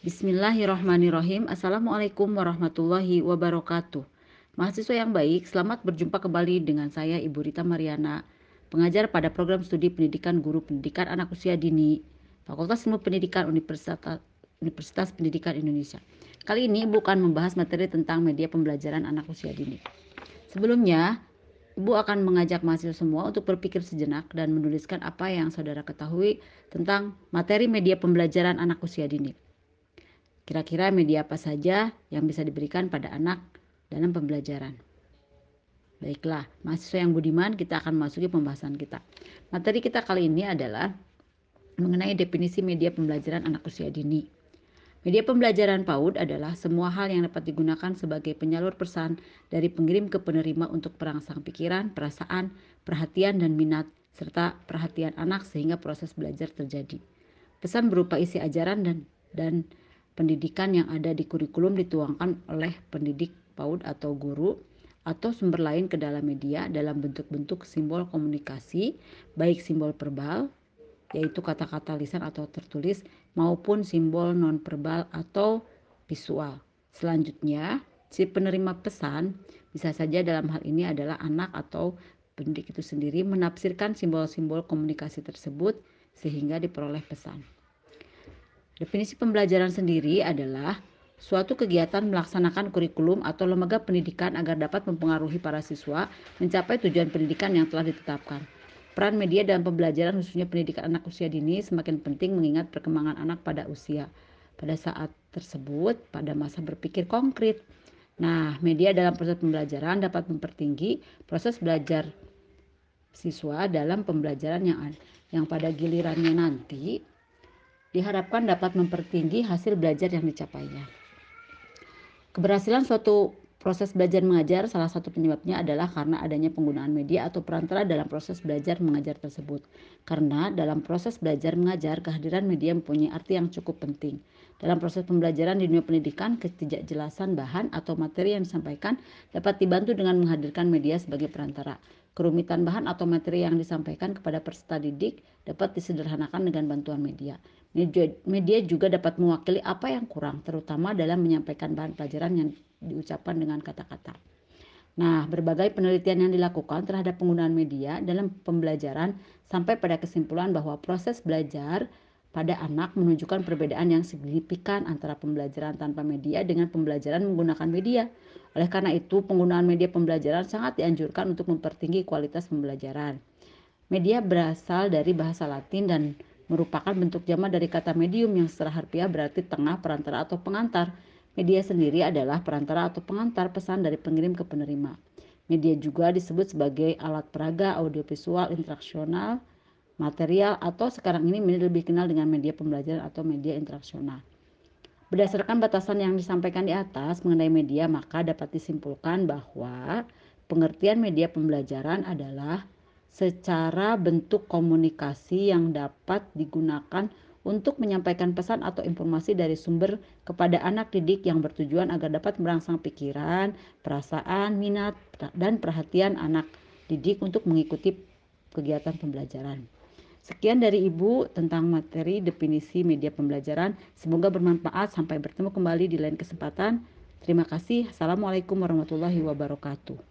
Bismillahirrahmanirrahim. Assalamualaikum warahmatullahi wabarakatuh. Mahasiswa yang baik, selamat berjumpa kembali dengan saya Ibu Rita Mariana, pengajar pada program studi pendidikan guru pendidikan anak usia dini, Fakultas Ilmu Pendidikan Universitas, Universitas Pendidikan Indonesia. Kali ini Ibu akan membahas materi tentang media pembelajaran anak usia dini. Sebelumnya, Ibu akan mengajak mahasiswa semua untuk berpikir sejenak dan menuliskan apa yang saudara ketahui tentang materi media pembelajaran anak usia dini. Kira-kira media apa saja yang bisa diberikan pada anak dalam pembelajaran? Baiklah, mahasiswa yang budiman, kita akan masuki pembahasan kita. Materi kita kali ini adalah mengenai definisi media pembelajaran anak usia dini. Media pembelajaran PAUD adalah semua hal yang dapat digunakan sebagai penyalur pesan dari pengirim ke penerima untuk perangsang pikiran, perasaan, perhatian, dan minat, serta perhatian anak sehingga proses belajar terjadi. Pesan berupa isi ajaran dan dan pendidikan yang ada di kurikulum dituangkan oleh pendidik PAUD atau guru atau sumber lain ke dalam media dalam bentuk-bentuk simbol komunikasi, baik simbol verbal, yaitu kata-kata lisan atau tertulis, maupun simbol non-verbal atau visual. Selanjutnya, si penerima pesan bisa saja dalam hal ini adalah anak atau pendidik itu sendiri menafsirkan simbol-simbol komunikasi tersebut sehingga diperoleh pesan. Definisi pembelajaran sendiri adalah suatu kegiatan melaksanakan kurikulum atau lembaga pendidikan agar dapat mempengaruhi para siswa mencapai tujuan pendidikan yang telah ditetapkan. Peran media dalam pembelajaran khususnya pendidikan anak usia dini semakin penting mengingat perkembangan anak pada usia pada saat tersebut pada masa berpikir konkret. Nah, media dalam proses pembelajaran dapat mempertinggi proses belajar siswa dalam pembelajaran yang yang pada gilirannya nanti diharapkan dapat mempertinggi hasil belajar yang dicapainya. Keberhasilan suatu proses belajar mengajar salah satu penyebabnya adalah karena adanya penggunaan media atau perantara dalam proses belajar mengajar tersebut. Karena dalam proses belajar mengajar kehadiran media mempunyai arti yang cukup penting. Dalam proses pembelajaran di dunia pendidikan, ketidakjelasan bahan atau materi yang disampaikan dapat dibantu dengan menghadirkan media sebagai perantara. Kerumitan bahan atau materi yang disampaikan kepada peserta didik dapat disederhanakan dengan bantuan media. Media juga dapat mewakili apa yang kurang, terutama dalam menyampaikan bahan pelajaran yang diucapkan dengan kata-kata. Nah, berbagai penelitian yang dilakukan terhadap penggunaan media dalam pembelajaran sampai pada kesimpulan bahwa proses belajar pada anak menunjukkan perbedaan yang signifikan antara pembelajaran tanpa media dengan pembelajaran menggunakan media. Oleh karena itu, penggunaan media pembelajaran sangat dianjurkan untuk mempertinggi kualitas pembelajaran. Media berasal dari bahasa Latin dan merupakan bentuk jamak dari kata medium yang secara harfiah berarti tengah, perantara, atau pengantar. Media sendiri adalah perantara atau pengantar pesan dari pengirim ke penerima. Media juga disebut sebagai alat peraga, audiovisual, interaksional, material, atau sekarang ini lebih kenal dengan media pembelajaran atau media interaksional. Berdasarkan batasan yang disampaikan di atas mengenai media, maka dapat disimpulkan bahwa pengertian media pembelajaran adalah secara bentuk komunikasi yang dapat digunakan untuk menyampaikan pesan atau informasi dari sumber kepada anak didik yang bertujuan agar dapat merangsang pikiran, perasaan, minat, dan perhatian anak didik untuk mengikuti kegiatan pembelajaran. Sekian dari Ibu tentang materi definisi media pembelajaran. Semoga bermanfaat. Sampai bertemu kembali di lain kesempatan. Terima kasih. Assalamualaikum warahmatullahi wabarakatuh.